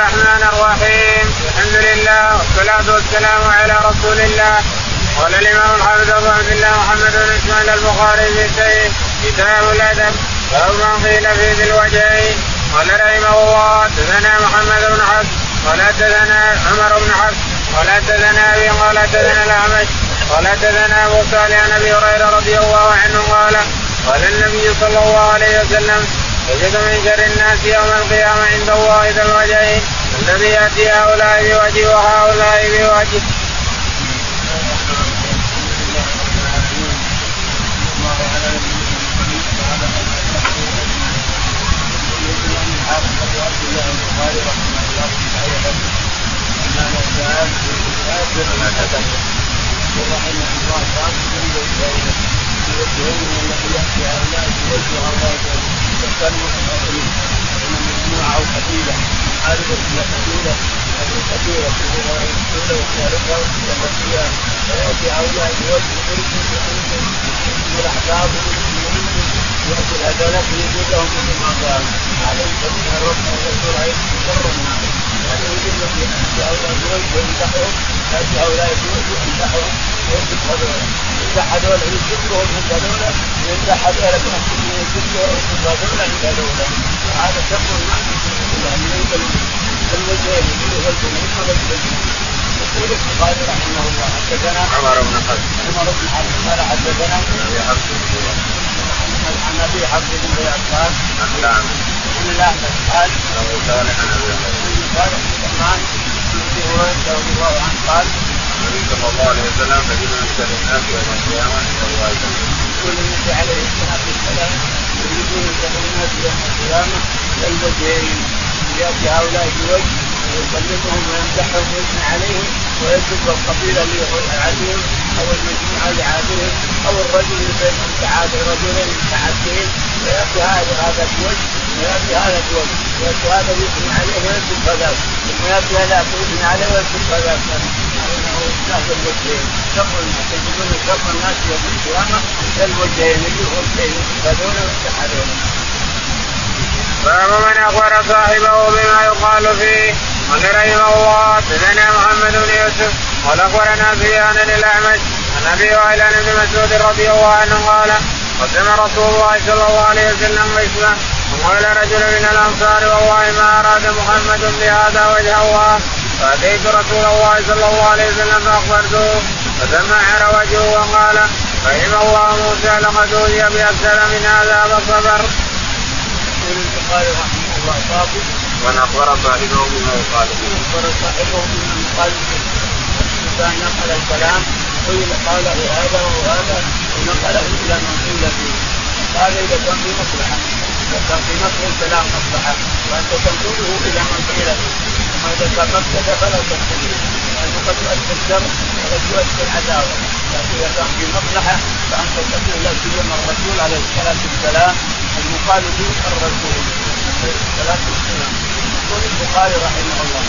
الرحمن الرحيم. الحمد لله والصلاة والسلام على رسول الله قال الإمام الحافظ أبو عبد الله محمد بن إسماعيل البخاري في سيد كتاب الأدب. باب ما قيل في ذي الوجهين. قال رحمه الله حدثنا محمد بن حفص. قال حدثنا عمر بن حفص. قال حدثنا أبي قال حدثنا الأعمش. قال حدثنا أبو صالح عن أبي هريرة رضي الله عنه قال قال النبي صلى الله عليه وسلم وجد من شر الناس يوم القيامة عند الله ذا الوجهين الذي يأتي هؤلاء بوجه وهؤلاء بوجه. ورحمه الله تعالى يوم الذي ياتي هؤلاء بوجه هؤلاء وكانوا ان مجموعه أو قبيله عارفه إلى قبيله هذه القبيله الاولى والثالثه والتي فياتي هؤلاء بوجه ملك من الاحزاب ياتي العدالات يجوز لهم مثل ما قال عليهم سبيل الرب والرسول شر الناس يعني يجوز لهم ياتي هؤلاء بوجه ويمدحهم ياتي هؤلاء بوجه ويمدحهم ويمدح هذول يمدح هذول يذكرهم من هذول يمدح هذول يذكرهم من هذول عند هذول هذا شر الناس يعني الوجهين والجنين والجنين يقول البخاري رحمه الله حدثنا عمر بن حفص عمر بن حفص قال حدثنا ابي حفص عن ابي حفص بن عباس عن الاعمش عن الاعمش قال ابو صالح عن ابي هريره قال الرحمن بن رضي الله عنه قال النبي صلى الله عليه وسلم تجد من الناس يوم القيامه عند الله يقول النبي عليه الصلاة والسلام يريدون الناس يوم القيامة الوجهين ياتي هؤلاء بوجه ويكلمهم ويمدحهم ويثني عليهم ويسب القبيلة اللي عليهم أو المجموعة اللي أو الرجل اللي بينهم تعادل رجلين متعادلين ويأتي هذا هذا بوجه ويأتي هذا بوجه ويأتي هذا يثني عليه ويسب هذاك ثم يأتي هذا يثني عليه ويسب هذاك شر الوجهين شر يجدون شر الناس يوم القيامه الوجهين الوجهين ويفتح عليهم باب من أخبر صاحبه بما يقال فيه قال رحمه الله حدثنا محمد بن يوسف قال أخبرنا سفيان للاعمش عن أبي وائل ابن مسعود رضي الله عنه قال قدم رسول الله صلى الله عليه وسلم اسمه وقال رجل من الأنصار والله ما أراد محمد بهذا وجه الله. فأتيت رسول الله صلى الله عليه وسلم فأخبرته فتمعر وجهه وقال رحم الله موسى لقد أوذي باكثر من هذا فصبر. يقول البخاري رحمه الله باب من أخبر صاحبه بما يقال فيه. أخبر صاحبه بما يقال فيه الانسان نقل الكلام قيل قاله هذا وهذا ونقله إلى من قيل فيه قال إذا كان في مصلحة إذا كان في نقل الكلام مصلحة وأنت تنقله إلى من قيل فيه اما اذا كان مفسده فلا تنقله لأنه قد يؤدي الشر وقد يؤدي العداوة. لكن إذا كان في مصلحة فأنت تقول لا سيما الرسول عليه الصلاة والسلام المقال به الرسول عليه الصلاة والسلام. يقول البخاري رحمه الله.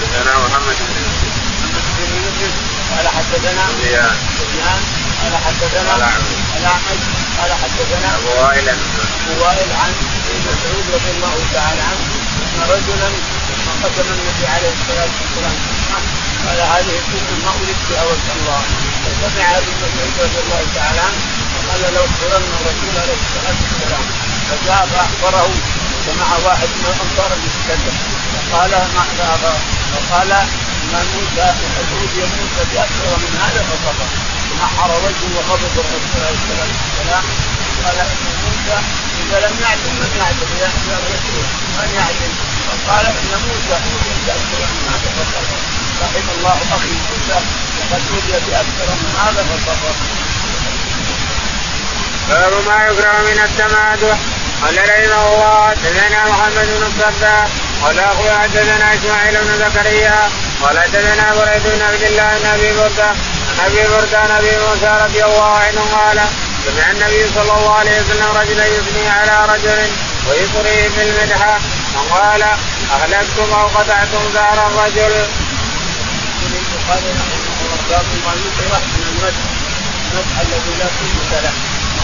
حدثنا محمد بن يوسف. محمد بن يوسف قال حدثنا سفيان سفيان قال حدثنا. الأعمش قال حدثنا أبو وائل أبو وائل عن ابن مسعود رضي الله تعالى عنه أن رجلا قسم النبي عليه الصلاه والسلام قال هذه السنة ما اريد بها وجه الله فسمع ابن مسعود رضي الله تعالى عنه وقال لو اخبرنا الرسول عليه الصلاه والسلام فجاء فاخبره ومع واحد من الانصار المتكلم فقال ما فقال ما موسى يا موسى باكثر من هذا فصبر ونحر وجهه وغضب الرسول عليه الصلاه والسلام قال ان موسى اذا لم يعدل من يعدل يا الرسول من يعدل فقال إن موسى اوذي باكثر من هذا فصبر رحم الله أخي موسى وقد أوذي باكثر من هذا فصبر باب ما يكره من التمادح. قال رحمه الله حدثنا محمد بن الصداق قال أخوي حدثنا إسماعيل بن زكريا قال حدثنا بريد بن عبد الله بن أبي بردة عن أبي بردة عن أبي موسى رضي الله عنه قال سمع النبي صلى الله عليه وسلم رجلا يثني على رجل ويطريه في المدحة. فقال اهلكتم أو قطعتم دار الرجل. البخاري رحمه الله باب ما يكره من المدح المدح الذي لا قيمه له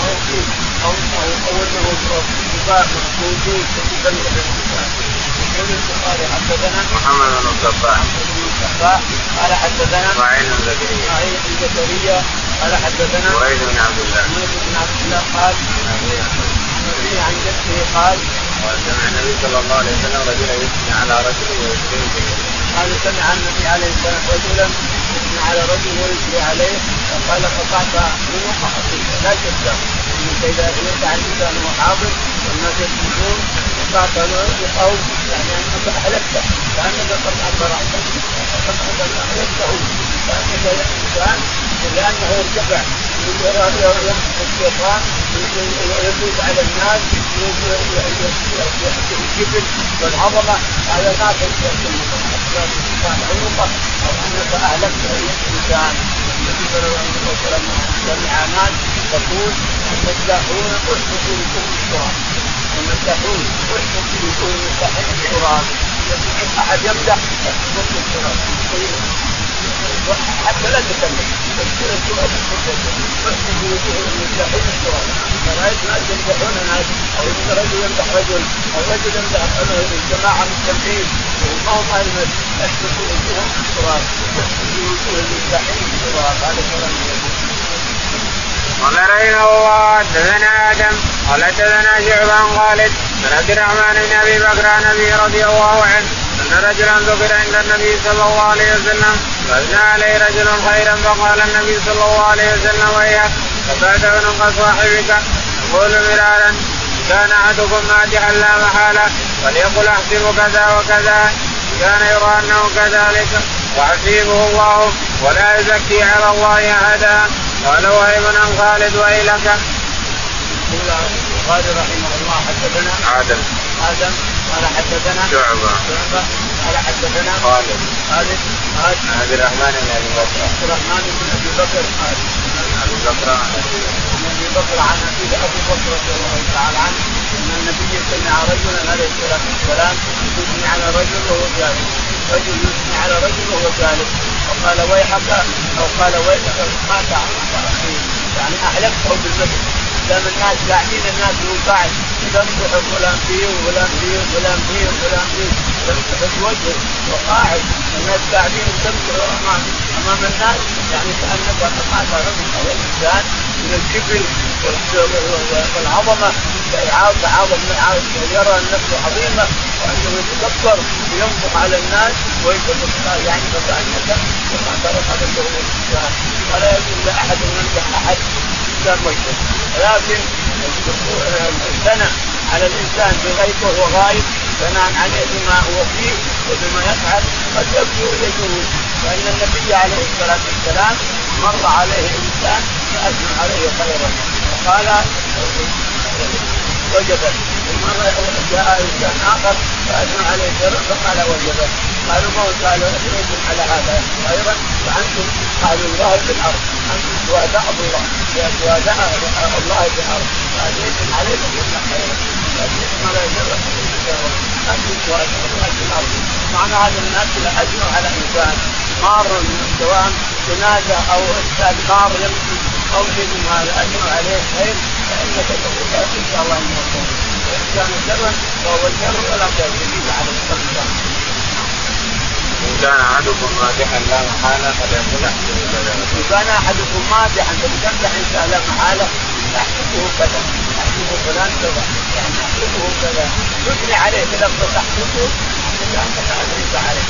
أو انه أو انه مباح موجود يتكلم بالانسان يقول البخاري حدثنا محمد بن الصباح. بن الصباح قال حدثنا اسماعيل بن زكريا. اسماعيل بن زكريا. قال حدثنا وليد بن عبد الله. وليد بن عبد الله قال النبي عن جده قال قال سمع النبي صلى الله عليه وسلم رجلا يثني على رجل ويسلم به قال سمع النبي عليه الصلاة والسلام يثني على رجل ويثني عليه. فقال قطعت عنق اخيك لا تبدا أنك إذا يسعى الانسان وهو حاضر والناس يسجدون قطعت عنقه يعني أنك أهلكته. كانك قد اثرته قد اهلكته كانك يا انسان لأنه يرتفع الشيطان يفوز على الناس الجبل والعظمة. على الناس كان عنقه أو أنك أهلكت الإنسان. النبي صلى الله عليه وسلم سمع ناس تقول المداحون احفظوا لكم التراب. احفظوا لكم احد يمدح التراب. حتى لا تكلم يمدحون التراب رايت ناس يمدحون ناس أو رجل يمدح رجل أو رجل يمدح جماعة مجتمعين وما هم أهل يحفظوا وجوههم التراب يحفظوا وجوه المستحيل التراب هذا كلام قال رحمه الله حدثنا آدم قال حدثنا شعبة عن خالد بن عبد الرحمن بن أبي بكر عن رضي الله عنه ان رجلا ذكر عند النبي صلى الله عليه وسلم. فاثنى عليه رجل خيرا فقال النبي صلى الله عليه وسلم ويحك فبعد عنق صاحبك. يقول مرارا كان أحدكم مادحا لا محالة فليقل أحسب كذا وكذا كان يرى أنه كذلك وحسيبه الله ولا يزكي على الله أحدا. قال وهيب عن خالد ويلك. البخاري رحمه الله حدثنا آدم. آدم. قال حدثنا شعبة. شعبة. قال حدثنا خالد. خالد. خالد. عن عبد الرحمن بن أبي بكر. عبد الرحمن بن أبي بكر. قال أبي بكر. عن أبي عن ابي بكر عن أبي ابي بكر رضي الله تعالى عنه. أن النبي سمع رجلا عليه الصلاة والسلام يثني على رجل وهو جالس. رجل يثني على رجل وهو جالس. وقال ويحك أو قال ويحك ما تعرف يعني اهلكته بالمثل دام الناس قاعدين الناس هو قاعد فلان فيه وفلان فيه وفلان فيه وفلان فيه تمسح وجهه وقاعد. الناس قاعدين تمدح امام أمام الناس. يعني كأنك قطعت رجل أو إنسان من الكبر والعظمة. تعاظم يرى نفسه عظيمة وأنه يتكبر وينفق على الناس ويتكبر يعني فكأنك قطعت رجل الانسان ولا يجوز لأحد أن يمدح أحد الانسان وجهه. لكن الثناء على الإنسان بغيب وهو غايب عليه بما هو فيه وبما يفعل قد يبدو يجوز فإن النبي عليه الصلاة والسلام مر عليه إنسان فأثنى عليه خيرا. وقال وجبت. ومرة جاء إنسان آخر فأثنى عليه شرا فقال وجبت. قالوا ما قال يجب على هذا خيرا. قالوا الله في الأرض. أنتم شهداء الله. يا شهداء الله في الأرض. فيجب عليكم كل خيرا لكن لا يجب أنتم شهداء الله في الأرض. معنى هذا الناس لا اجمع على إنسان مار سواء جنازة أو انسان مار يمشي أو شيء من هذا اجمع عليه خير فإنك تقول إن شاء الله خير. وإن كان شرا فهو الشر ولا تزيد على الشر كان أحدكم مادحا لا محالة كذا ان كان أحدكم مادحا فلتمدح انسان لا محالة. احسبه كذا احسبه فلان كذا يعني احسبه كذا. تثني عليه بلفظ تحسبه انك اثنيت عليه.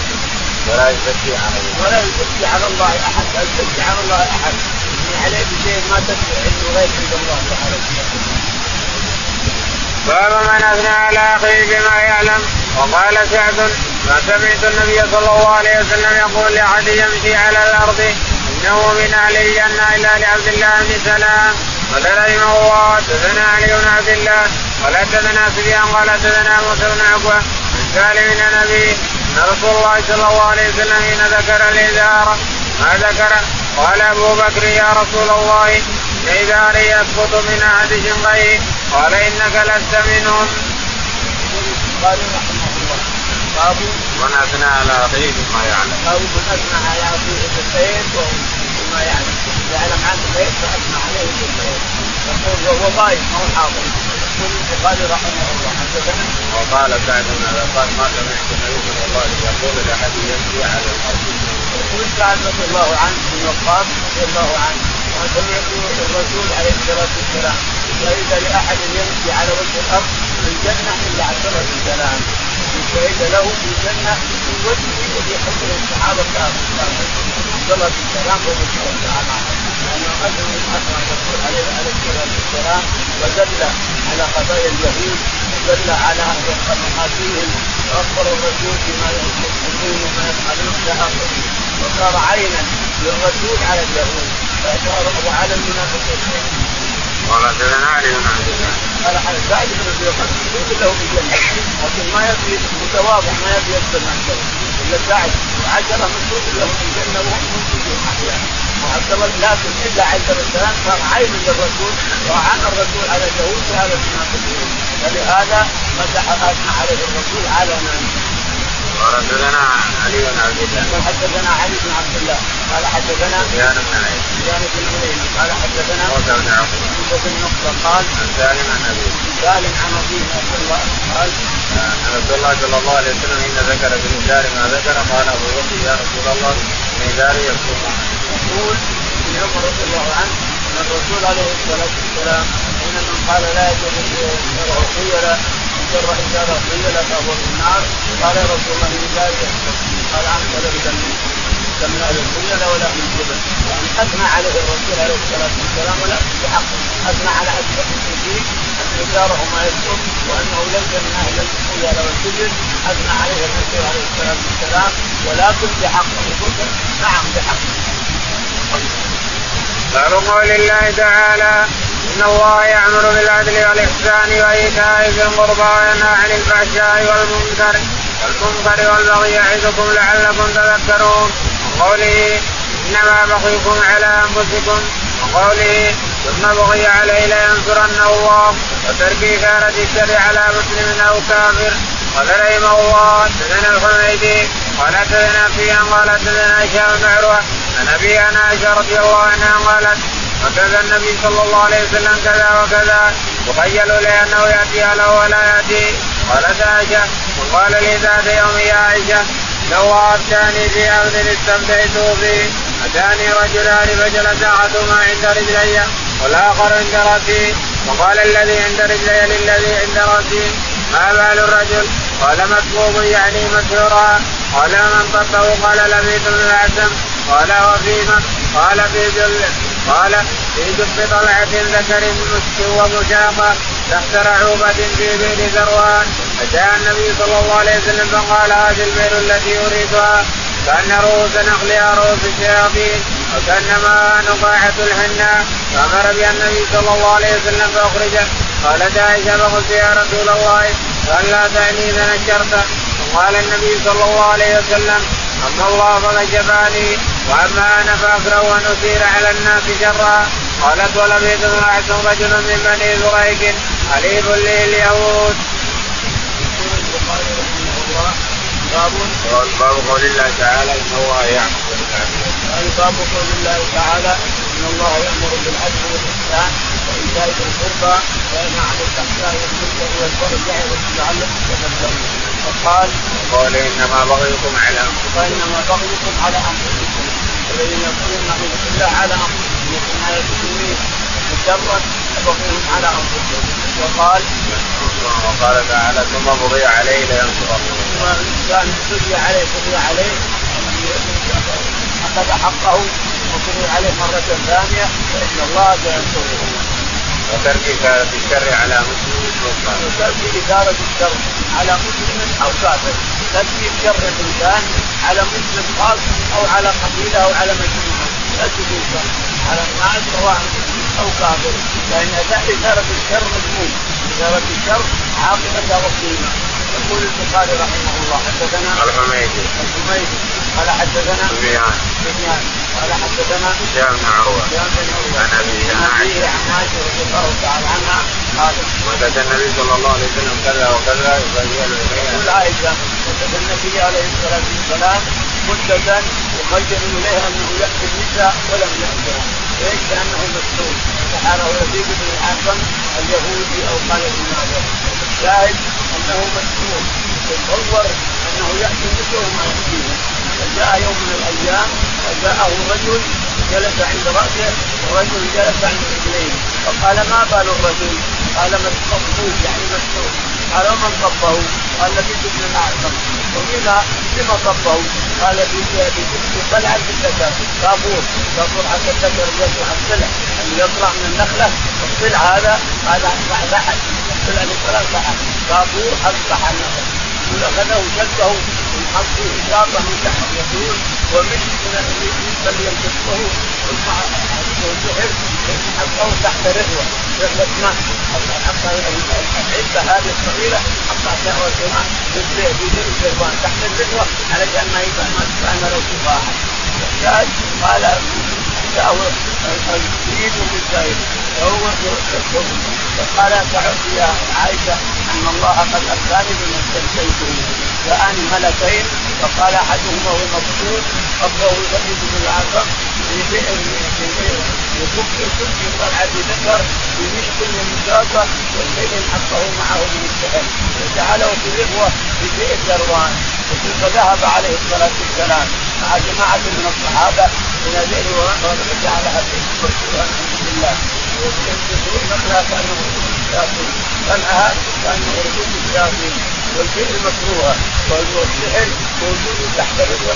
ولا يزكي على ولا يزكي على الله أحد لا يزكي على الله أحد. تثني عليه بشيء ما تدري عنده غير عند الله تعالى. باب من أثنى على أخيه بما يعلم؟ وقال سعد. ما سمعت النبي صلى الله عليه وسلم يقول لأحد يمشي على الأرض إنه من أهل الجنة إلا لعبد الله بن سلام. قال رحمه الله حدثنا علي بن عبد الله قال حدثنا سفيان قال حدثنا موسى بن عقبة من سالم بن النبي أن رسول الله صلى الله عليه وسلم حين ذكر الإزار ما ذكر قال أبو بكر يا رسول الله ان ازاري يسقط من أحد شقيه قال إنك لست منهم. باب من اثنى على اخيه بما يعلم. باب من اثنى على اخيه بالخير وما يعلم. يعلم عنه الخير فأثنى عليه بالخير. يقول وهو غايب ما هو حاضر. يقول البخاري رحمه الله حدثنا وقال سعد بن قال ما سمعت النبي صلى الله الله يقول لأحد يمشي على الأرض. يقول سعد رضي الله عنه بن وقاص رضي الله عنه وسمعت الرسول عليه الصلاة والسلام. ليس لأحد يمشي على وجه الأرض في الجنه إلا عشرة سلام شهد له في الجنة في وجهه وفي حضر الصحابة والسلام رضي الله تعالى عنه لأنه قدم اكرم الرسول عليه الصلاة والسلام ودل على قضايا اليهود ودل على مقاتلهم وأخبر الرسول بما يحبون وما يفعلون إلى آخره. وصار عينا للرسول على اليهود. وعلى المنافقين. قال حدثنا علي بن عبد الله قال سعد بن ابي وقاص له في الجنة. لكن ما يبي متواضع ما يبي يكثر من إلا سعد وعشره مكتوب له في الجنة وهم موجودين أحيانا وعبد الله لكن إلا عشر السلام صار عين للرسول وعن الرسول على اليهود بهذا المنافقين فلهذا مسح اثنى عليه الرسول علنا حدثنا علي بن عبد الله. حدثنا علي بن عبد الله. قال حدثنا سفيان بن عيسى سفيان بن عيينة قال حدثنا موسى بن عقبه موسى بن نقطة قال عن سالم عن ابي سالم عن ابيه رضي الله قال ان رسول الله صلى الله عليه وسلم حين ذكر في الازار ما ذكر قال ابو بكر يا رسول الله. ازاري يكتب يقول ابن عمر رضي الله عنه إن الرسول عليه الصلاه والسلام حين من قال لا يجوز شرع خيلا جر ازاره خيلا فهو في النار قال يا رسول الله من ذلك قال انت لم تمنع الخيل ولا من قبل يعني أثنى عليه الرسول عليه الصلاة والسلام ولا بحق. أثنى على اشرف المشركين أن ازاره ما يكتب وأنه ليس من أهل الخيل والكبر أثنى عليه الرسول عليه الصلاة والسلام ولكن بحق. نعم بحق. باب قول الله تعالى إن الله يأمر بالعدل والإحسان وإيتاء ذي القربى وينهى عن الفحشاء والمنكر والمنكر والبغي يعظكم لعلكم تذكرون. وقوله إنما بغيكم على أنفسكم وقوله ثم بغي عليه لينصرن الله وترك إثارة الشر على مسلم أو كافر. قال رحمه الله حدثنا الحميدي قال حدثنا فيها قال حدثنا هشام بن عروه عن ابي أنا عائشة رضي الله عنها قالت وكذا النبي صلى الله عليه وسلم كذا وكذا يخيل لي أنه يأتي له ولا يأتي؟ قالت عائشة وقال لي ذات يوم يا عائشة لو افتاني في أمر استمتعت به. أتاني رجلان فجلس أحدهما عند رجلي والآخر عند رأسي. وقال الذي عند رجلي للذي عند رأسي ما بال الرجل؟ قال مكبوب يعني مسرورا. قال من طبه قال لبيد بن الأسم. قال وفيما؟ قال في جل قال في جب طلعة ذكر مسك ومشاقة تحت رعوبة في بئر ذروان. فجاء النبي صلى الله عليه وسلم فقال هذه البئر التي أريدها كأن رؤوس نخلها رؤوس الشياطين وكأنما نقاحة الحناء فأمر بها النبي صلى الله عليه وسلم فأخرجه. قالت عائشة فقلت يا رسول الله قال لا تعني إذا نشرت؟ وقال النبي صلى الله عليه وسلم أما الله فكشفاني وأما أنا فأكره أن أثير على الناس شرا قالت ولم معكم رجل من بني زريق حليف لي اليهود. البخاري رحمه الله باب باب قول الله تعالى إن الله يأمر. قال باب قول الله تعالى إن الله يأمر بالعدل والإحسان وإيتاء ذي القربى وينهى عن الفحشاء والمنكر والبغي لعلكم تذكرون. وقال قال إنما بغيكم على أنفسكم. وإنما بغيكم على أنفسكم. الذين يقولون نعوذ بالله على انفسكم وما يكتمون شرا بغيهم على أنفسهم. وقال وقال تعالى ثم بغي عليه لينصرنه كان بغي عليه بغي عليه. اخذ حقه وبغي عليه مرة ثانية فإن الله سينصره. وترك إثارة الشر على مسلم وترك إثارة الشر على مسلم أو كافر. ترك شر الإنسان على مسلم خاص أو على قبيلة أو على مجموعة. لا تجوز على الناس سواء مسلم أو كافر. لأن إثارة الشر مذموم. إثارة الشر عاقبة وخيمة يقول البخاري رحمه الله حدثنا الحميدي. الحميدي. قال حدثنا سفيان. سفيان. قال حدثنا هشام بن عروة. سفيان بن عروة. عن ابيه عن عائشة. رضي الله تعالى عنها قالت وكذا النبي صلى الله عليه وسلم كذا وكذا يخيل اليه عائشة وكذا النبي عليه الصلاة والسلام مدة يخيل إليها انه ياتي النساء ولم ياتها ليش؟ لأنه مسؤول سحره يزيد بن الحسن اليهودي أو قال ابن ماجه الشاهد أنه مسؤول يتصور أنه يأتي مثله ما ياتيه فجاء يوم من الأيام فجاءه رجل جلس عند رأسه ورجل جلس عند رجليه فقال ما بال الرجل؟ قال مصبوب يعني مسحوق قال ومن صبه؟ قال لبيد بن الاعظم وقيل لما صبه؟ قال بقلعه الذكر طابور. طابور حتى الذكر يطلع السلع اللي يطلع من النخلة؟ الصلع هذا؟ هذا بحث السلع للصلاه بحث طابور أصبح النخل اخذه شده وحط اصابه من تحت يقول ومن فليمسكه. سحر حطه تحت رهوه رهوه ماء حط العزه هذه الصغيره حط رهوه ماء في الشيطان تحت الرهوه علشان ما يبقى ما تفهم لو تفاحه الشاهد قال جاءه يريد من زايد فهو فقال تعد يا عائشه ان الله قد اتاني بما استمسيته جاءني ملكين فقال أحدهما هو مقصود قبضه يزيد بن يكب يكب في طلعه ذكر بمشكل ومجاطه والشيء حطه معه من السحر وجعله في رغوه في بئر دروان فذهب عليه الصلاه والسلام مع جماعة من الصحابه من الليل وجعلها في الله يقول مثلها كانه شياطين منعها كانه رسول الشياطين والبئر مكروهه والسحر موجود تحت رغوه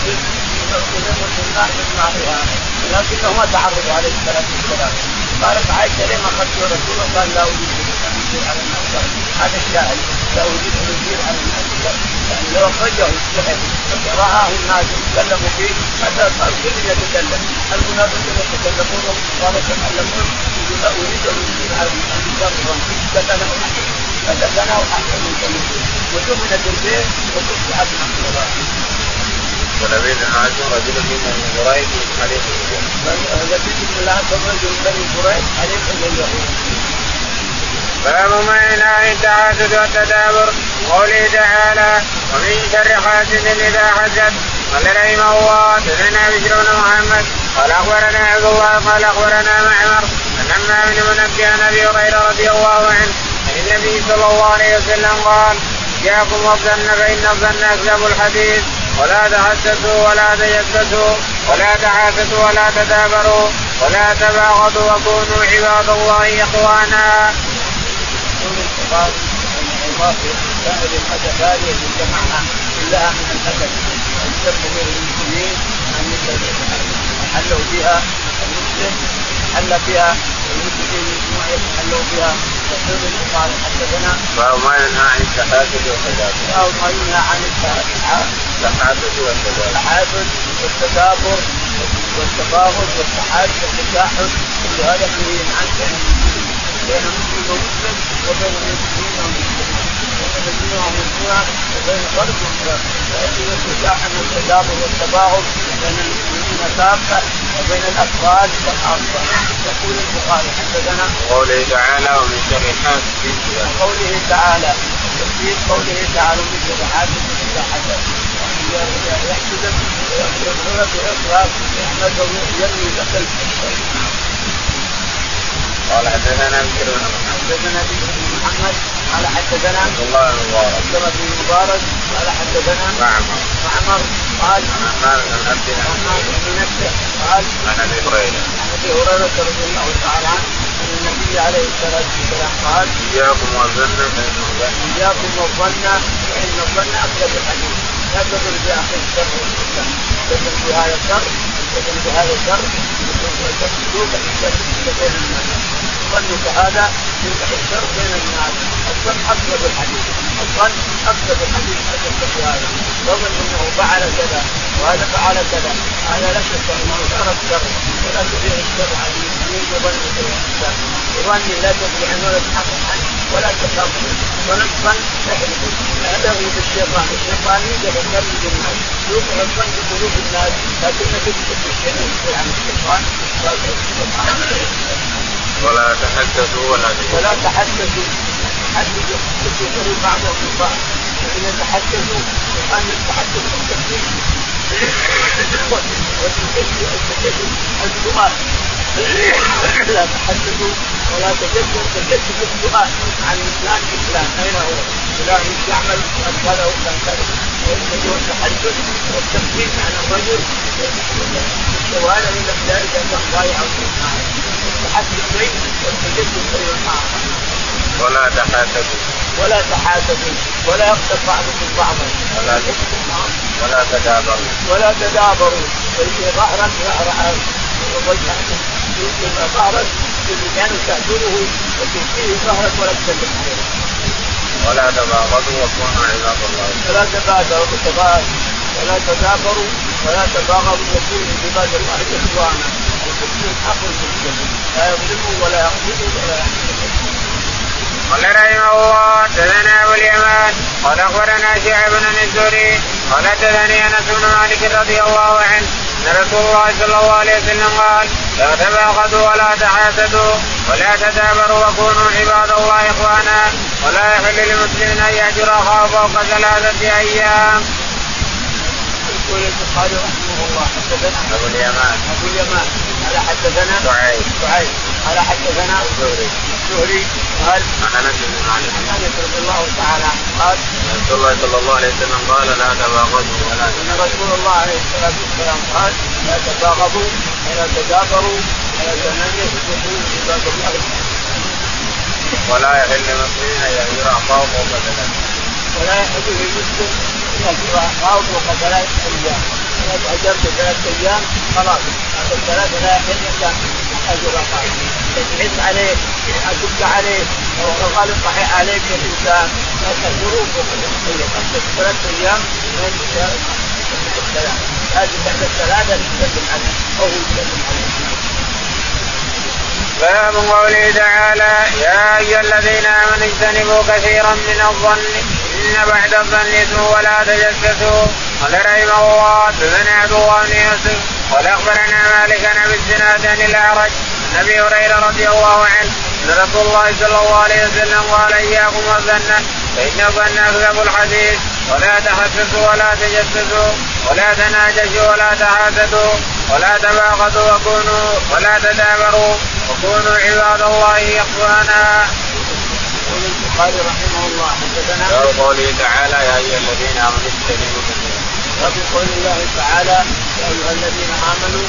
لكنه ما تعرض عليه الصلاه والسلام قالت عائشه لما اخذت رسول الله. قال لا اريد ان على الناس هذا الشاهد لا اريد ان يصير على الناس يعني لو اخرجه السحر رآه الناس يتكلموا فيه حتى صار كل يتكلم المنافقون يتكلمون قال يتكلمون لا اريد ان يصير على الناس فتنه فتنه احسن من كلمه ودفنت البيت وتصبحت مقبوله بن عاصم رجل من بني قريش حليف بن العاصم رجل من بني قريش حليف اليهود. باب ما ينهى التعاسد والتدابر قوله تعالى ومن شر حاسد إذا حسد قال رحمه الله حدثنا بشر بن محمد قال أخبرنا عبد الله قال أخبرنا معمر أن عمام بن منبه عن أبي هريرة رضي الله عنه عن النبي صلى الله عليه وسلم قال إياكم والظن فإن الظن أكذب الحديث. ولا تحسسوا ولا تجسسوا ولا تحاسسوا ولا تدابروا ولا تباغضوا وكونوا عباد الله إخوانا. قال سائر الحدث هذه الجماعه كلها من الحدث السب بين المسلمين؟ ان حلوا بها المسلم حل بها المسلمين؟ يتحلوا بها يقول قال حدثنا باب ما ينهى عن التحاسد والتدابر باب ما ينهى عن التحاسد. والتدابر التحاسد والتدابر والتباغض والتحاسد والتشاحن كل هذا منهي عنه بين مسلم ومسلم وبين المسلمين والمسلمين بين المسلمين والمسلمين. وبين فرد وفرد فيجب التشاحن والتدابر والتباغض بين المسلمين كافه وبين الأفراد والخاصه يقول البخاري حدثنا قوله تعالى ومن شر حاسد قوله تعالى تفسير قوله تعالى ومن شر حاسد اذا حسد يحسدك ويحسدك باخلاص يحمده ينوي دخل قال حدثنا بكر بن حدثنا بكر بن محمد. قال حدثنا عبد الله بن مبارك عبد الله بن مبارك قال حدثنا معمر معمر قال عمار بن عبد عمار بن نفسه قال عن أبي هريرة. عن أبي هريرة رضي الله تعالى عنه أن النبي عليه الصلاة والسلام قال إياكم والظن فان الظن إياكم والظن فإن الظن اكذب الحديث. لا تظن بأخي الشر والفتن تظن بهذا الشر تظن بهذا الشر تسلوك الشر بين الناس ظنك هذا يفتح الشر بين الناس. الظن اكذب الحديث. الظن اكذب الحديث. هذا هذا تظن أنه فعل كذا وهذا فعل كذا. هذا لا شك انه صار الشر. ولا تبيع الشر على المسلمين بظنك الانسان وظني لا تفلح ولا تحقق عنه. ولا تخاف. ونصفا تحلف يغلب الشيطان الشيطان يوجد الشر في الناس يوقع الظن في قلوب الناس لكنك تكتب الشيء عن الشيطان. ولا تحدثوا ولا تحدثوا. ولا تحدثوا. تحدثوا تكفروا بعضهم ببعض فإن تحدثوا وأن التحدث التكفير السؤال لا تحدثوا ولا تجسسوا تجسسوا السؤال عن فلان فلان أين هو؟ فلان يعمل كذا وكان كذا الرجل والتخفيف عن الرجل. وهذا من ذلك ان ضايع والتجدد ولا تحاسدوا ولا تحاسدوا ولا يغتب بعضكم بعضا. ولا ولا تدابروا. ولا تدابروا. فإن ظهرا وجهك ظهرك بالمكان تأكله وتكفيه ظهرك ولا تسلم عليه. ولا تباغضوا وكونوا عباد الله. ولا تباغضوا ولا تدابروا. ولا تباغضوا وكونوا عباد الله إخوانا. لا ولا ولا قال رحمه الله حدثنا أبو اليمان. قال أخبرنا شعب بن الزهري قال حدثني أنس بن مالك رضي الله عنه أن رسول الله صلى الله عليه وسلم قال لا تباغضوا ولا تحاسدوا ولا تدابروا وكونوا عباد الله إخوانا ولا يحل لمسلم أن يهجر أخاه فوق ثلاثة أيام. يقول البخاري رحمه الله حدثنا أبو اليمان. أبو اليمان. قال حدثنا سعيد. سعيد. قال حدثنا الزهري. الزهري. قال عن أنس بن مالك. عن أنس رضي الله تعالى عنه قال رسول الله صلى الله عليه وسلم قال لا تباغضوا. ولا إن رسول الله عليه الصلاة والسلام قال لا تباغضوا ولا تدابروا ولا تنافسوا عباد الله ولا يحل لمسلم أن يهجر اخاه فوق ولا يحل للمسلم أن يهجر اخاه فوق ثلاث أيام اذا اجرت ثلاث أيام خلاص. هذا الثلاثة لا يحل إلا أجر اخاه تجعل عليه اشك عليه أو غلط عليك الانسان فوق ثلاث أيام من الثلاث لازم بعد الثلاثة تسلم عليه. أو يسلم عليه. باب قوله تعالى يا أيها الذين آمنوا اجتنبوا كثيرا من الظن إن بعد الظن إثم ولا تجسسوا. قال رحمه الله حدثنا عبد الله بن يوسف قال أخبرنا مالك عن أبي الزناد عن الأعرج عن أبي هريرة رضي الله عنه أن رسول الله صلى الله عليه وسلم قال إياكم والظن فإن الظن أكذب الحديث ولا تحسسوا ولا تجسسوا ولا تناجشوا ولا تحاسدوا ولا تباغضوا وكونوا ولا تدابروا وكونوا عباد الله إخوانا. يقول البخاري رحمه الله حدثنا باب قوله تعالى يا أيها الذين آمنوا اجتنبوا كثيرا. وفي قول الله تعالى يا أيها الذين آمنوا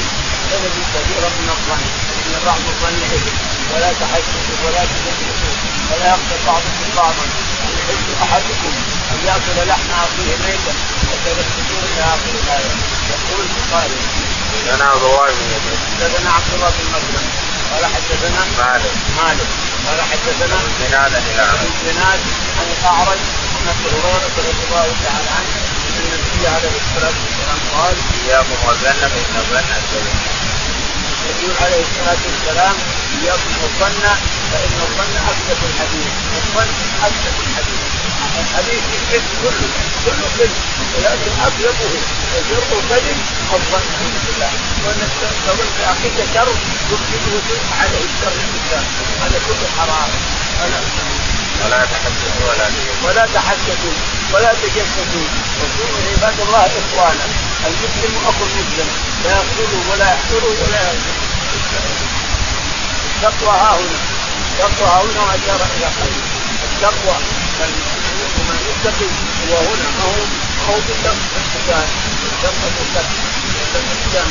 اجتنبوا كثيرا من الظن ان بعض الظن اثم ولا تحسسوا ولا تجسسوا ولا يغفر بعضكم بعضا أن يحب أحدكم أن يأكل لحم أخيه ميتا. وتجسسوا إلى اخر الآية. يقول البخاري لنا عبد الله بن يزيد. حدثنا عبد الله بن مسلم. قال حدثنا مالك. مالك. قال حدثنا زناد عن الزناد عن الأعرج عن ابي هريره رضي الله تعالى عنه أن النبي عليه الصلاة والسلام قال إياكم والظن فان الظن يقول عليه الصلاة والسلام إياكم والظن فإن الظن اكذب الحديث. الظن اكذب الحديث. الحديث الكذب كله كله كذب ولكن اكذبه وشره كذب الظن الحمد لله وانك تظن في اخيك شر تكذبه وتلقى عليه الشر الإنسان. هذا كله حرام. ولا تحدثوا ولا ولا تحسسوا ولا تجسسوا وكونوا عباد الله إخوانا المسلم أخو المسلم لا يقتله ولا يحقره ولا التقوى ها هنا. التقوى ها هنا واشار إلى خير التقوى. من يتقي هو هنا ما هو ما هو بالتقوى التقوى بالتقوى الانسان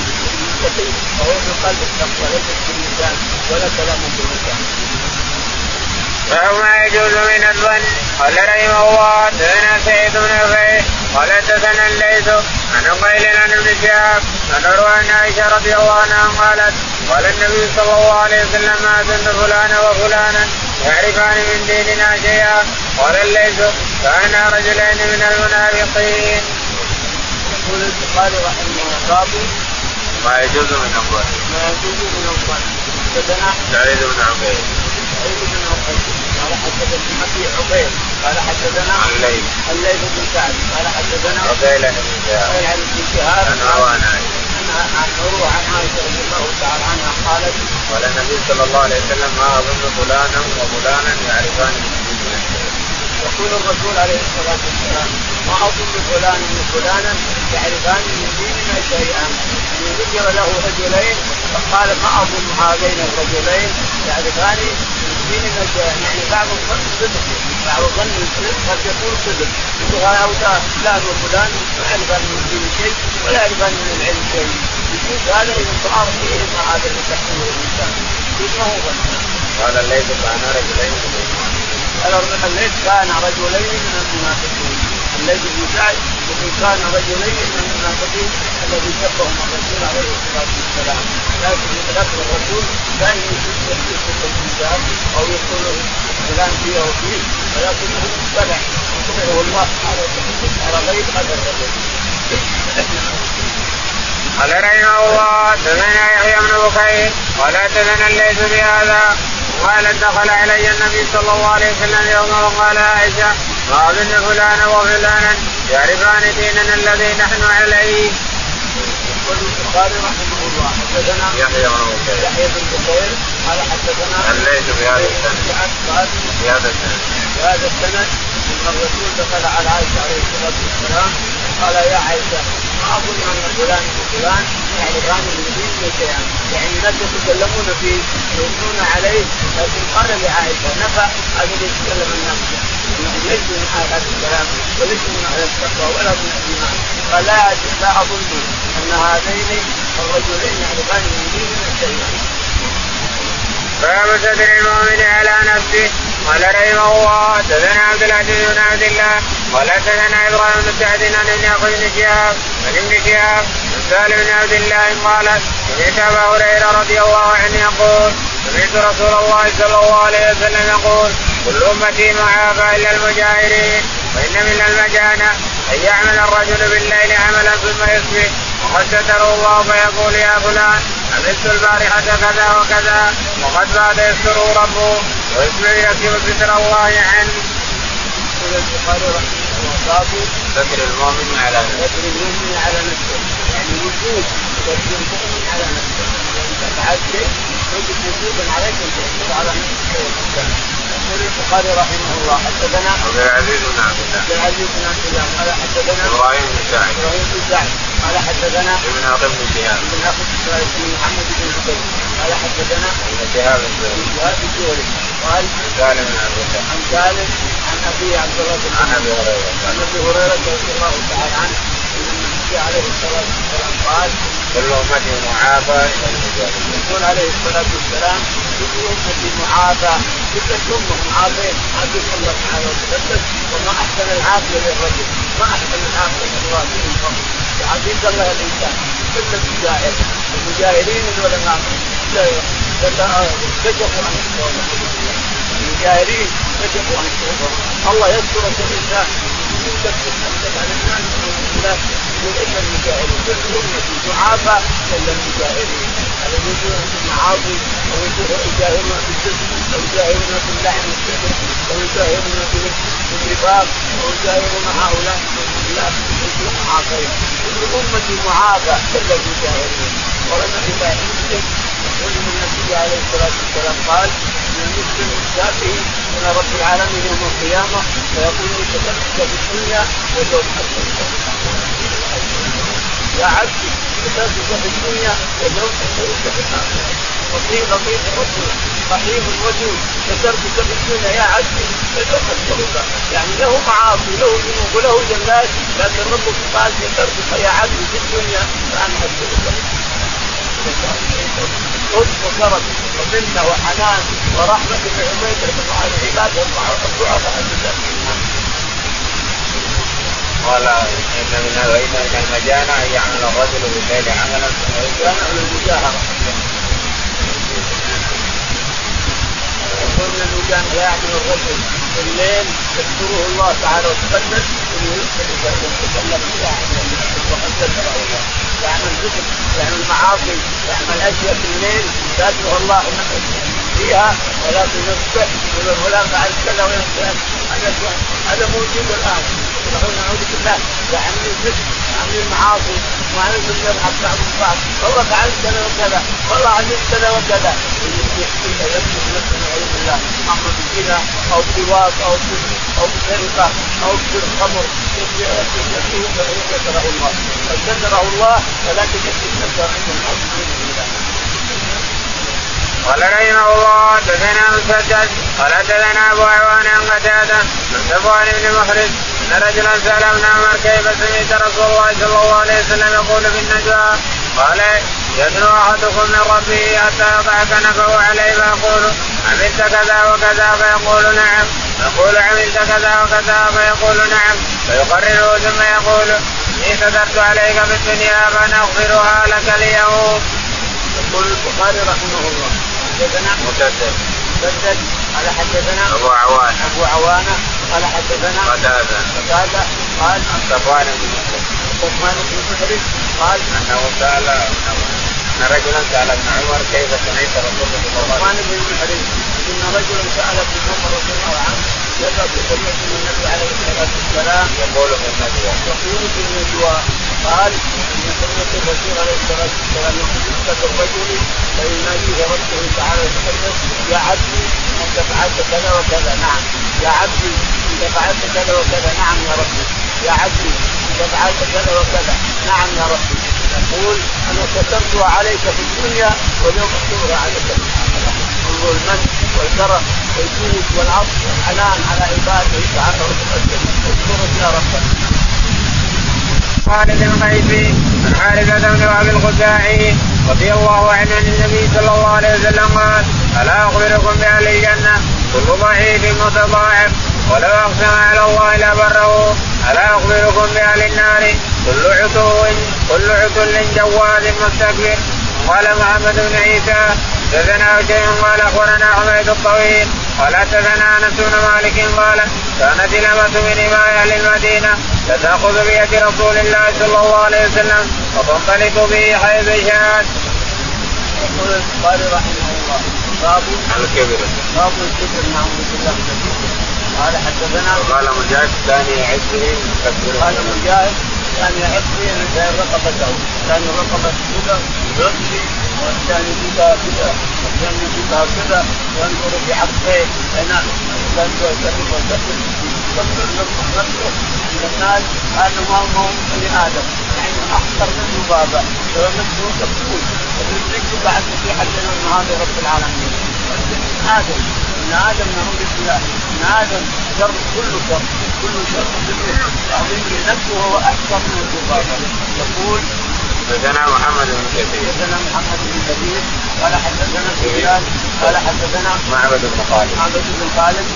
يتقي وهو بقلب التقوى ليست باللسان ولا كلام باللسان باب ما يجوز من الظن. قال رحمه الله حدثنا سعيد بن رفيع قال حدثنا الليث عن قيل عن ابن شهاب عن عروة عن عائشة رضي الله عنها قالت قال النبي صلى الله عليه وسلم ما ظن فلان وفلانا يعرفان من ديننا شيئا. قال الليث كانا رجلين من المنافقين. يقول البخاري رحمه الله باب ما يجوز من الظن. ما يجوز من الظن حدثنا سعيد بن عبيد. سعيد بن عقيل قال حدثنا أبي عقيل قال حدثنا الليث. الليث بن سعد. قال حدثنا عقيل بن شهاب عن ابن شهاب عن عن عن عروه عن عائشة رضي الله تعالى عنها قالت قال النبي صلى الله عليه وسلم ما أظن فلانا وفلانا يعرفان ديننا يقول الرسول عليه الصلاة والسلام ما أظن فلانا وفلانا يعرفان من ديننا شيئا. يعني ذكر له رجلين فقال ما أظن هذين الرجلين يعرفان من دين يعني بعض الظن صدق بعض الظن قد يكون صدق يقول هذا فلان وفلان ما يعرف من الدين شيء ولا يعرف من العلم شيء. يجوز هذا إذا صار فيه ما هذا اللي تحمله الإنسان. ما هو قال الليث كان رجلين قال الليث كان رجلين من المنافقين. الليث بن سعد وإن كان رجلين من المنافقين الذي شبههم الرسول عليه الصلاة والسلام. لكن لكن الرسول دائما يشبه الانسان أو يقول فلان فيه أو فيه ولكنه مطلع يطلعه الله على على غير هذا الرجل؟ قال رحمه الله تزنى يحيى بن بكير ولا تزنى الليث بهذا. قال دخل علي النبي صلى الله عليه وسلم يوما وقال عائشة ما اظن فلانا وفلانا يعرفان ديننا الذي نحن عليه. يقول البخاري رحمه الله حدثنا يحيى بن بكير يحيى بن بكير قال حدثنا الليث بهذا السند. بهذا السند. بهذا السند إن الرسول دخل على عائشة عليه الصلاة والسلام قال يا عائشة ما أظن أن فلان وفلان يعرفان من دين شيئا يعني الناس يتكلمون فيه ويثنون عليه لكن قال لعائشه نفى اللي يتكلم الناس ليسوا من هذا الكلام وليسوا من أهل التقوى ولا من الإيمان. قال لا أظن أن هذين الرجلين يعرفان من دين شيئا باب صدر المؤمن على نفسه؟ قال رحمه الله حدثنا عبد العزيز بن عبد الله قال حدثنا إبراهيم بن سعد عن ابن أخي بن شهاب عن ابن شهاب سالم بن عبد الله قال سمعت أبا هريرة رضي الله عنه يقول سمعت رسول الله صلى الله عليه وسلم يقول كل أمتي معافى إلا المجاهرين وان من المجانة أن يعمل الرجل بالليل عملا ثم يصبح وقد ستره الله فيقول يا فلان عملت البارحة كذا وكذا وقد بعد يستره ربه ويسمع يكتب ستر الله عنه. يقول البخاري رحمه الله باب ستر المؤمن على نفسه. ستر المؤمن على نفسه يعني وجود ستر المؤمن على نفسه اذا فعلت شيء تجد وجودا عليك ان تستر على نفسك يقول البخاري رحمه الله حدثنا عبد العزيز بن عبد الله عبد العزيز بن عبد الله قال حدثنا إبراهيم بن سعد إبراهيم بن سعد قال حدثنا ابن أخي بن شهاب ابن أخي بن محمد بن عبيد قال حدثنا ابن شهاب الزهري شهاب الزهري قال سالم بن عبد الله عن سالم عن ابي عبد الله بن عن ابي هريره عن ابي هريره رضي الله تعالى عنه ان النبي عليه الصلاة والسلام قال كل امتي معافى. يقول عليه الصلاة والسلام كل امتي معافى كل امه معافين عافيه الله تعالى وتقدس وما أحسن العافيه للرجل ما أحسن العافيه للرجل عافيه الله الانسان كل المجاهد المجاهدين العلماء كشفوا عن المجاهدين كشفوا عن الله يذكرك الانسان تتحدث عن الناس يقول ان المجاهدين كل امتي معافى الا المجاهدين الذين يجوعون المعاصي أو يجاهرون بالكذب أو يجاهرون باللعن والكذب أو يجاهرون بالنفاق أو يجاهرون هؤلاء لا يكون معافين كل امتي معافى الا المجاهرين ولما اذا مسلم يقول النبي عليه الصلاه والسلام قال ان المسلم الشافعي من رب العالمين يوم القيامه فيقول لي كتبتك في الدنيا. واليوم يا عبدي كتبتك في الدنيا واليوم كتبتك في الاخره لطيف لطيف الرسول رحيم الوجود كتبتك في الدنيا يا عبدي كتبتك يعني له معاصي له ذنوب وله جنات لكن ربك قال كتبتك يا عبدي في الدنيا فانا اكتبك لطف وكرم ومنه وحنان ورحمه بعبيدك مع العباد والضعفاء قال إن من وان من المجانة ان يعمل الرجل بالليل عملا المجانة المجاهرة يقول من المجانة لا يعمل الرجل بالليل يذكره الله تعالى وتقدس انه يتكلم فيها وقد ذكره الله يعمل ذكر يعمل معاصي يعمل أشياء في الليل الله فيها ولكن يصبح يقول فلان فعل كذا هذا هذا موجود الآن. نقول نعوذ بالله. يعمل الذكر يعمل المعاصي وعمل يضحك بعض البعض. والله فعلت كذا وكذا. والله عملت كذا وكذا. يمسك نفسه نعوذ بالله أمر بالزنا أو بلواط أو أو بسرقه أو بالخمر ستره الله قد ستره الله ولكن يكفي ستر عند الله قال رحمه الله حدثنا مسدد قال حدثنا أبو عوان عن قتادة عن صفوان بن محرز إن رجلا سال ابن عمر كيف سمعت رسول الله صلى الله عليه وسلم يقول في النجوى قال يدنو أحدكم من ربه حتى يضع كنفه عليه فيقول عملت كذا وكذا? فيقول نعم. يقول عملت كذا وكذا? فيقول نعم. فيقرره ثم يقول إني كتبت عليك في الدنيا فنغفرها لك اليوم. يقول البخاري رحمه الله حدثنا مسدد مسدد قال حدثنا أبو عوان أبو عوانة قال حدثنا قتاده قتاده قال عن صفوان بن عثمان بن محرز قال انه سال ان رجلا سال ابن عمر كيف سمعت رسول الله صلى الله عليه عثمان بن محرز ان رجلا سال ابن عمر رضي الله عنه يذهب بسنه النبي عليه الصلاه والسلام يقول في النجوى يقول في النجوى قال ان سنه الرسول عليه الصلاه والسلام يقول الرجل فيناديه ربه تعالى وتقدس يا عبدي انت فعلت كذا وكذا نعم يا عبدي انت فعلت كذا وكذا نعم يا ربي يا عبدي انت فعلت كذا وكذا نعم يا ربي يقول أنا كتبتها عليك في الدنيا واليوم اكتبها عليك في الاخره انظر المن والكرم والجود والعطف والحنان على عباده تعالى وتقدم اذكرك يا ربنا خالد القيسي عن حارثة بن وهب الخزاعي رضي الله عنه عن النبي صلى الله عليه وسلم قال ألا أخبركم بأهل الجنة؟ كل ضعيف متضاعف ولو أقسم على الله لبره. ألا أخبركم بأهل النار؟ كل عتو كل عتل جواد مستكبر. قال محمد بن عيسى حدثنا شيء؟ قال أخبرنا حميد الطويل. قال حدثنا أنس بن مالك. قال كانت الامة من إماء أهل المدينة فتاخذ بيد رسول الله صلى الله عليه وسلم وتنطلق به حيث شاءت. يقول البخاري رحمه الله باب الكبر. باب الكبر نعوذ بالله من الكبر قال حدثنا قال مجاهد ثاني عشره يكبر قال مجاهد كان يعد بين رقبته كان رقبة يعطي والثاني كذا كذا والثاني كذا كذا وينظر في عقبيه هنا كان يكبر نفسه من الناس كانه ما هو بني آدم يعني اخطر من ذبابه لو نفسه تقول وتدرك بعد في حلنا النهار رب العالمين ابن آدم ابن آدم نعوذ بالله ابن آدم شر كله شر كله شر عظيم نفسه هو أكثر من الذبابة. يقول حدثنا محمد بن كثير. حدثنا محمد بن كثير قال حدثنا سفيان قال حدثنا معبد بن خالد. معبد بن خالد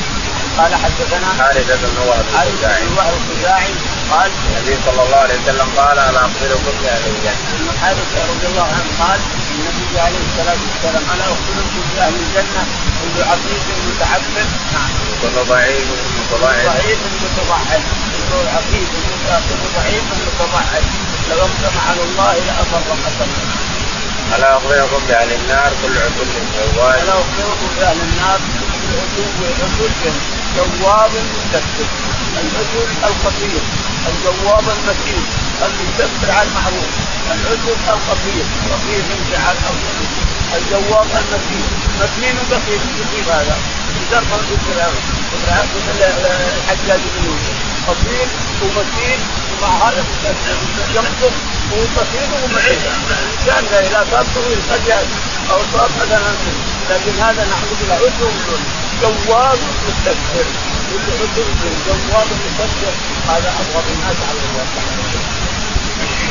قال حدثنا خالد بن وهب بن وهب الخزاعي. قال النبي صلى الله عليه وسلم قال أنا أخبركم بأهل الجنة. ابن حارث رضي الله عنه قال النبي عليه الصلاة والسلام أنا أخبركم بأهل الجنة كل عقيد متعبد. نعم. كل ضعيف متضاعف. ضعيف متضعف ضعيف متضعف لو اقسم على الله ألا اخبركم بأهل النار كل عقل جوال. أنا اخبركم بأهل النار كل عدو عدو جواب مستكبر العدو الخطير. الجواب المتين المستكبر على المعروف العدو الخطير خطير انفعال أو الجواب المتين متين بخيل يصيب هذا ذكر الحجاج بن يوسف. خطير ومتين ومع هذا ينقص وبخيل ومعين. الانسان اذا صار طويل قد أو صار مثلا لكن هذا نحن بالله عدو جواب مستكبر. كل عدو جواب مستكبر. هذا أبغض الناس على الله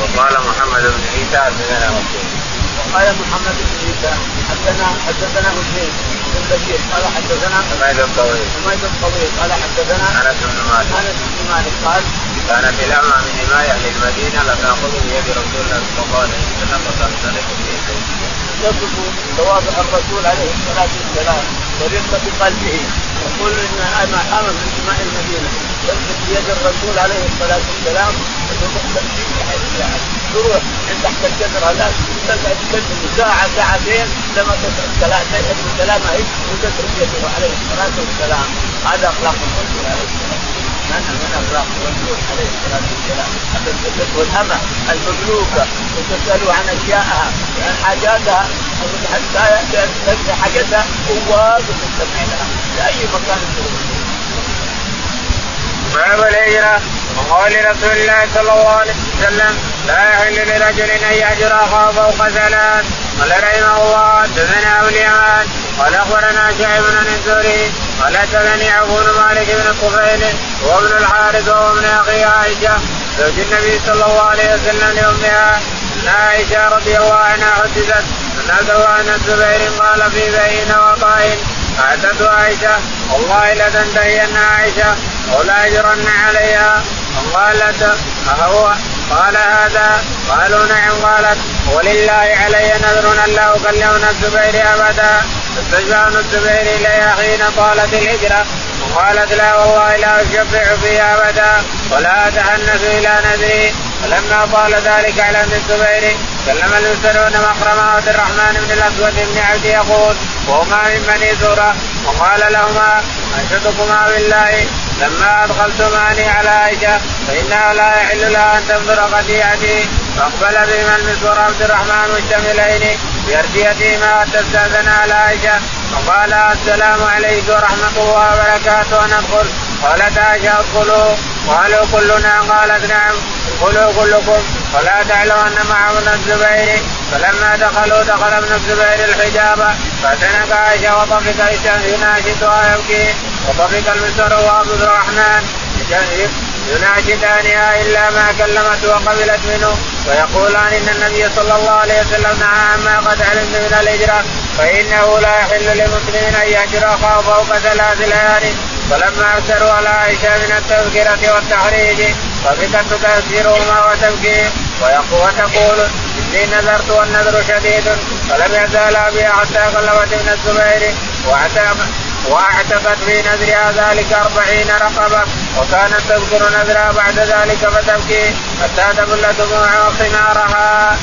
وقال محمد بن عيسى حدثنا وقال محمد بن عيسى حدثنا حدثنا مسلم بن بشير قال حدثنا حميد الطويل حميد الطويل قال حدثنا انس بن مالك انس بن مالك قال كانت الأمة من إماء أهل المدينة لتأخذ بيد رسول الله صلى الله عليه وسلم وتنطلق به يصف تواضع الرسول عليه الصلاه والسلام ورقه قلبه يقول ان أنا امن من سماء المدينة تمسك بيد الرسول عليه الصلاه والسلام وتمسك حيث تروح من تحت الشجرة لا تكلم ساعة ساعتين لما تترك كلامه كلامه وتترك يده عليه الصلاة والسلام. هذا أخلاق الرسول عليه الصلاة والسلام. من من أخلاق الرسول عليه الصلاة والسلام؟ والامه المملوكه وتسالوا عن اشيائها عن حاجاتها. حتى تنسى حاجتها هو مستمع لها. لأي مكان تروح. باب الهجرة وقول رسول الله صلى الله عليه وسلم. لا يحل لرجل أن يهجر أخاه فوق ثلاث. قال رحمه الله حدثنا أبو اليمان قال أخبرنا شعيب بن الزهري قال حدثني عفو بن مالك بن الطفيل وابن الحارث وهو ابن أخي عائشة. زوج النبي صلى الله عليه وسلم لأمها أن عائشة رضي الله عنها حدثت أن عن الزبير قال في بين وطائن اعتدت عائشة والله لتنتهين عائشة أو لا يجرن عليها. قالت أهو قال هذا؟ قالوا نعم قالت. ولله علي نذر أن لا اكلم الزبير أبدا. فاستشفع الزبير الي حين طالت الهجرة. وقالت لا والله لا اشفع فيها أبدا ولا اتحنث إلى نذري. فلما طال ذلك على ابن الزبير كلم المسلمون مقرم عبد الرحمن بن الأسود بن عبد يقول وهما من بني زهره وقال لهما أنشدكما بالله. لما ادخلتماني على عائشة فإنها لا يحل لها أن تنظر قطيعتي فأقبل بهما المسور عبد الرحمن مشتملين بأرديتهما تستاذن على عائشة. فقال السلام عليكم ورحمة الله وبركاته ندخل قالت عائشة ادخلوا. قالوا كلنا. قالت نعم. ادخلوا كلكم. ولا تعلم أن معه ابن الزبير. فلما دخلوا دخل ابن الزبير الحجاب. فاعتنق عائشة وطفق يناشدها يبكي وطفق المسور وعبد الرحمن يناشدانها إلا ما كلمت وقبلت منه ويقولان إن النبي صلى الله عليه وسلم نهى عما قد علمت من الهجرة فإنه لا يحل لمسلم أن يهجر أخاه فوق ثلاث ليال. فلما اكثروا على عائشة من التذكرة والتحريج فبكت تذكرهما وتبكي وتقول إني نذرت والنذر شديد فلم يزال بها حتى غلبت من الزبير واعتقت في نذرها ذلك أربعين رقبة وكانت تذكر نذرها بعد ذلك فتبكي حتى تبل دموعها وخمارها.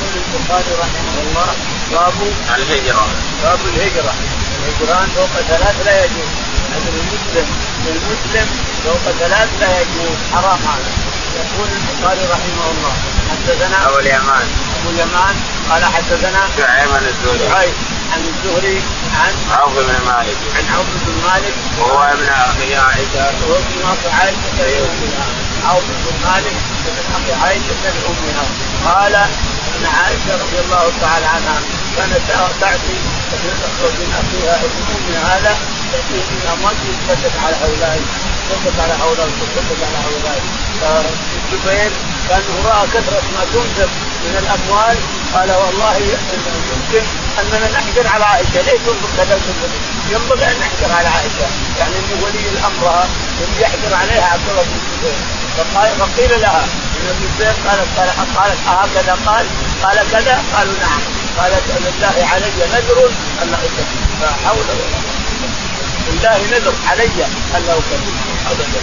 يقول البخاري رحمه الله باب الهجرة. باب الهجرة. الهجران فوق ثلاث لا يجوز. هذا المسلم للمسلم فوق ثلاث لا يجوز. حرام هذا. يقول البخاري رحمه الله حدثنا أبو اليمان. أبو اليمان قال حدثنا شعيب الزهري. عن الزهري عن عوف بن مالك. عن عوف بن مالك. وهو ابن أخي عائشة. وهو ابن أخي عائشة عوف بن مالك ابن أخي عائشة لامها قال أن عائشة رضي الله تعالى عنها كانت تعطي من أخيها ابن أمها هذا تاتيه من اموال تصدق على هؤلاء تصدق على هؤلاء تصدق على هؤلاء. فالزبير كان راى كثرة ما تنفق من الأموال قال والله يمكن اننا نحجر على عائشة. ليش تنفق كذا ينبغي أن نحجر على عائشة. يعني ان ولي الأمر يحجر عليها عبد الله بن الزبير. فقال فقيل لها ابن الزبير قالت قالت هكذا قال قال كذا؟ قالوا نعم. قالت لله علي نذر أن لا فحول ولا لله نذر علي أن لا اكلم ابدا.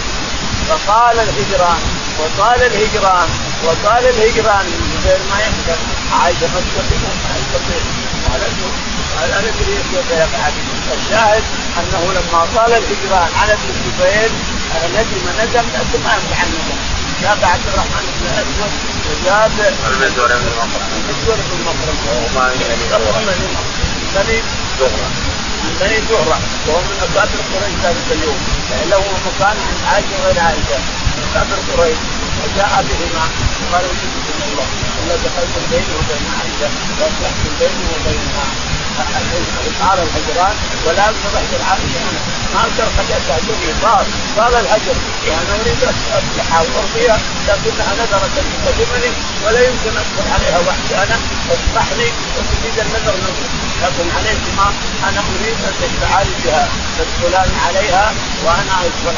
فقال الهجران وقال الهجران. وقال الهجران غير ما يقدر عائشه ما تستطيع ما يستطيع قال أنا ادري كيف يفعل الشاهد أنه لما طال الهجران على ابن الزبير ندم ندم ندم ما يمدح الندم جاب عبد الرحمن بن الاسود وجاب المسور بن مخرم المسور بن مخرم وما من بني زهرة. من بني زهرة. وهو من اكابر قريش ذلك اليوم. له مكان عند عائشة وغير عائشه اكابر قريش وجاء بهما قال الله. إلا دخلت بيني وبين عائشة واصلحت بيني وبينها صار الهجران ولا أقدر اهجر عائشه أنا. ما أقدر قد تهجرني صار صار الهجر. وأنا أريد اصلحها وارضيها لكنها نذرت أن تكلمني ولا يمكن ادخل عليها وحدي أنا. تصلح لي النذر نذر لكن عليك ما أنا أريد أن تشفعان بها تدخلان عليها وأنا ادخل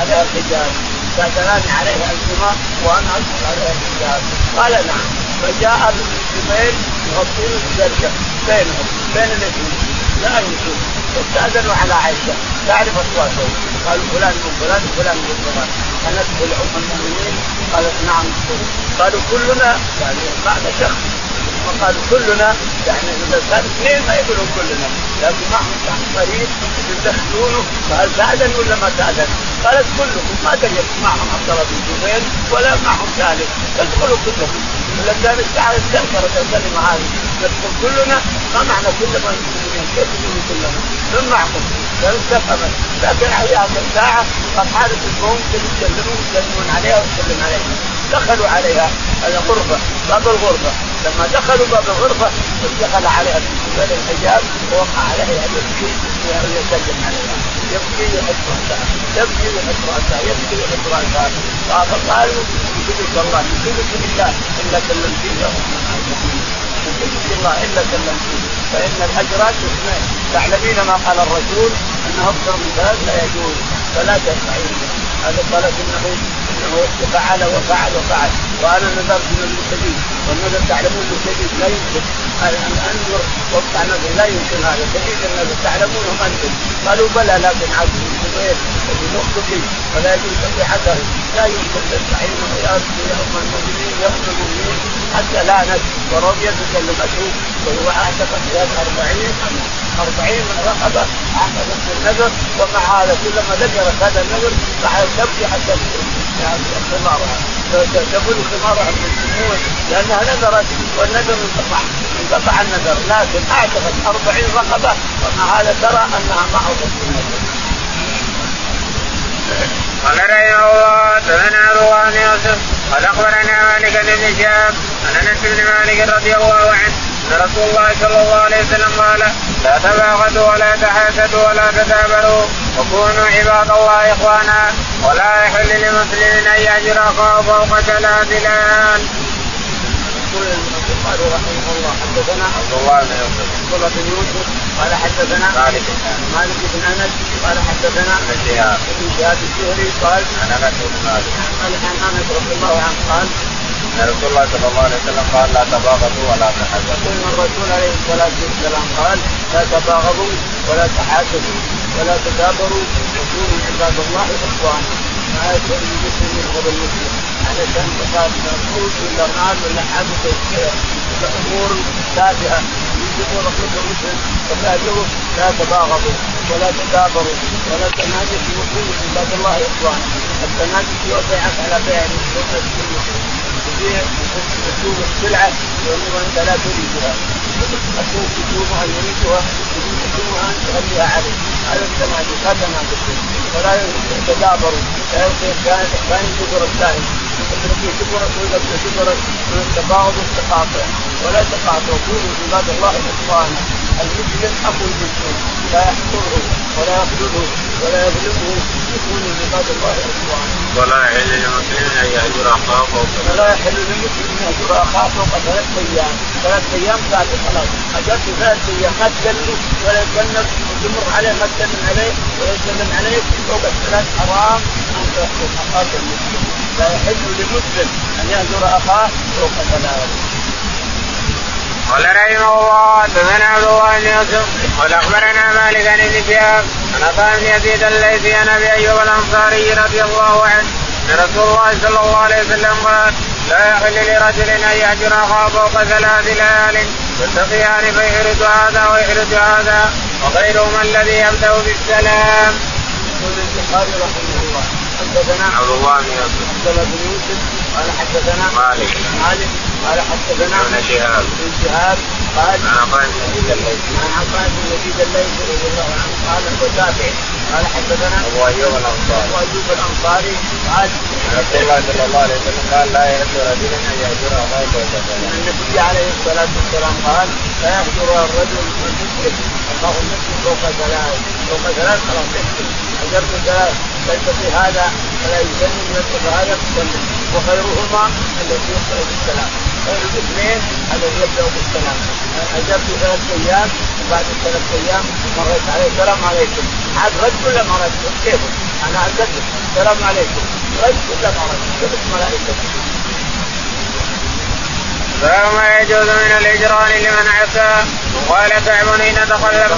عليها الحجاب. تأتلان عليها انتما وأنا ادخل عليها الحجاب قال نعم. فجاء ابن الزبير يغطون الزرقاء بينهم بين الاثنين لا يمكن. واستاذنوا على عائشة. تعرف أصواتهم. قالوا فلان من فلان وفلان من فلان. ان ادخل ام المؤمنين. قالت نعم. قالوا كلنا يعني بعد شخص. وقالوا كلنا يعني إذا كان اثنين ما يقولون كلنا لكن معهم شخص قريب يدخلونه فهل تأذن ولا ما تأذن؟ قالت كلكم ما تجد معهم عبد الله بن زبير ولا معهم ثالث تدخلوا كلكم ولا كان الساعة استنكرت الكلمة هذه ندخل كلنا ما معنى كلنا المسلمين كيف تقولوا كلنا؟ من معكم؟ استفهمت لكن عليها ساعه قام حارس الموت يتكلمون يسلمون عليها ويسلم عليها دخلوا عليها هذا غرفة باب الغرفة. لما دخلوا باب الغرفة دخل عليها من الحجاب ووقع عليها يبكي ويسلم عليها. يبكي ويحط رأسها يبكي ويحط رأسها يبكي ويحط رأسها. فقالوا يشهدك الله يشهدك بالله إلا كلمتني يشهدك الله إلا كلمتني فإن اثنين تعلمين ما قال الرسول؟ أنه أكثر من ثلاث لا يجوز. فلا تفعلين هذا قالت انه انه فعل وفعل وفعل وأنا نذرت من الشديد والنذر تعلمون الشديد لا يمكن. أن انظر وقع نذر لا يمكن هذا. شديد النذر. تعلمونه أنتم. قالوا بلى لكن عبد الزبير وبنقطه ولا يجوز تصحته لا يمكن تستعين يوم المؤمنين يوم المؤمنين. حتى لانت ورضيت كلمته وهو اعتق ثياب أربعين أربعين رقبة عقدت النذر. ومع هذا كلما ذكرت هذا النذر فعلت تبكي حتى خمارها تقول خمارها من لأنها نذرت والنذر انقطع انقطع النذر لكن أعتقد أربعين رقبة ومع هذا ترى أنها ما النذر قال رحمه الله حدثنا عبد يوسف قال أخبرنا مالك بن شهاب عن أنس بن مالك رضي الله عنه ان رسول الله صلى الله عليه وسلم قال لا تباغضوا ولا تحاسدوا ولا تدابروا وكونوا عباد الله إخوانا ولا يحل لمسلم أن يهجر اخاه فوق ثلاث ليال. يقول البخاري رحمه الله حدثنا عبد الله بن يوسف عبد بن يوسف قال حدثنا مالك مالك بن أنس قال حدثنا ابن شهاب ابن شهاب الزهري قال عن أنس بن مالك. قال عن أنس رضي الله عنه قال أن رسول الله صلى الله عليه وسلم قال لا تباغضوا ولا تحاسدوا. إن الرسول عليه الصلاة والسلام قال لا تباغضوا ولا تحاسدوا ولا تدابروا وكونوا عباد الله إخوانا. ما يكون المسلم يبغض المسلم. علشان تخاف موت ولا مال ولا حدث امور تافهه يجيبون كل مسلم فكاتبوا لا تباغضوا. ولا تدابروا ولا تناجسوا وكونوا عباد الله اخوانا التناجس يوقعك على بيع تبيع تسوق السلعة وانت لا تريدها. السوق تسوقها يريدها تسوقها ان تغليها عليه. هذا التناجس لا تناجس ولا يتدابروا لا كان كان شكر الثاني في شكرك ولا شكرك من التباغض والتقاطع ولا تقاطع كونوا عباد الله اخوانا المسلم اخو المسلم لا يحقره ولا يخذله ولا يظلمه يكون عباد الله اخوانا. ولا يحل لمسلم أن يهجر اخاه فوق ولا يحل لمسلم أن يهجر اخاه فوق ثلاث أيام، ثلاث أيام كافي خلاص، اجلت ثلاث أيام. ما تكلم ولا يكلم وتمر عليه ما تسلم عليه. ولا يسلم عليك فوق الثلاث حرام. ان تحكم أخاك المسلم، لا يحل لمسلم أن يهجر أخاه فوق ثلاث. قال رحمه الله حدثنا عبد الله بن يوسف قال أخبرنا مالك عن ابن شهاب عن عطاء بن يزيد الليثي عن أبي أيوب الأنصاري رضي الله عنه أن رسول الله صلى الله عليه وسلم قال لا يحل لرجل أن يهجر أخاه فوق ثلاث ليال يلتقيان فيحرج هذا ويحرج هذا وغيرهما الذي يبدأ بالسلام. يقول البخاري رحمه الله حدثنا عبد الله بن يوسف. عبد الله بن يوسف. قال حدثنا مالك. مالك. قال حدثنا ابن شهاب ابن شهاب قال عن عطاء بن يزيد الليثي عن عطاء بن يزيد. الليثي رضي الله عنه. قال هو تابعي قال حدثنا أبو أيوب الأنصاري. أبو أيوب الأنصاري. قال رسول الله صلى الله عليه وسلم قال لا يحل رجل أن يهجر اخاه فوق ثلاث. النبي عليه الصلاة والسلام قال لا يهجر الرجل المسلم اخاه المسلم فوق ثلاث فوق ثلاث خلاص. يحكم هجرت ثلاث. في هذا فلا يسلم في هذا يسلم وخيرهما الذي يبدا بالسلام. خير الاثنين الذي يبدا بالسلام. هجرت ثلاث أيام وبعد ثلاث أيام مريت عليه. السلام عليكم. عاد رد ولا ما رد؟ كيف؟ أنا اعتقد السلام عليكم. رد ولا ما رد؟ كيف الملائكه باب ما يجوز من الاجران لمن عسى وقال كعب حين تقلب.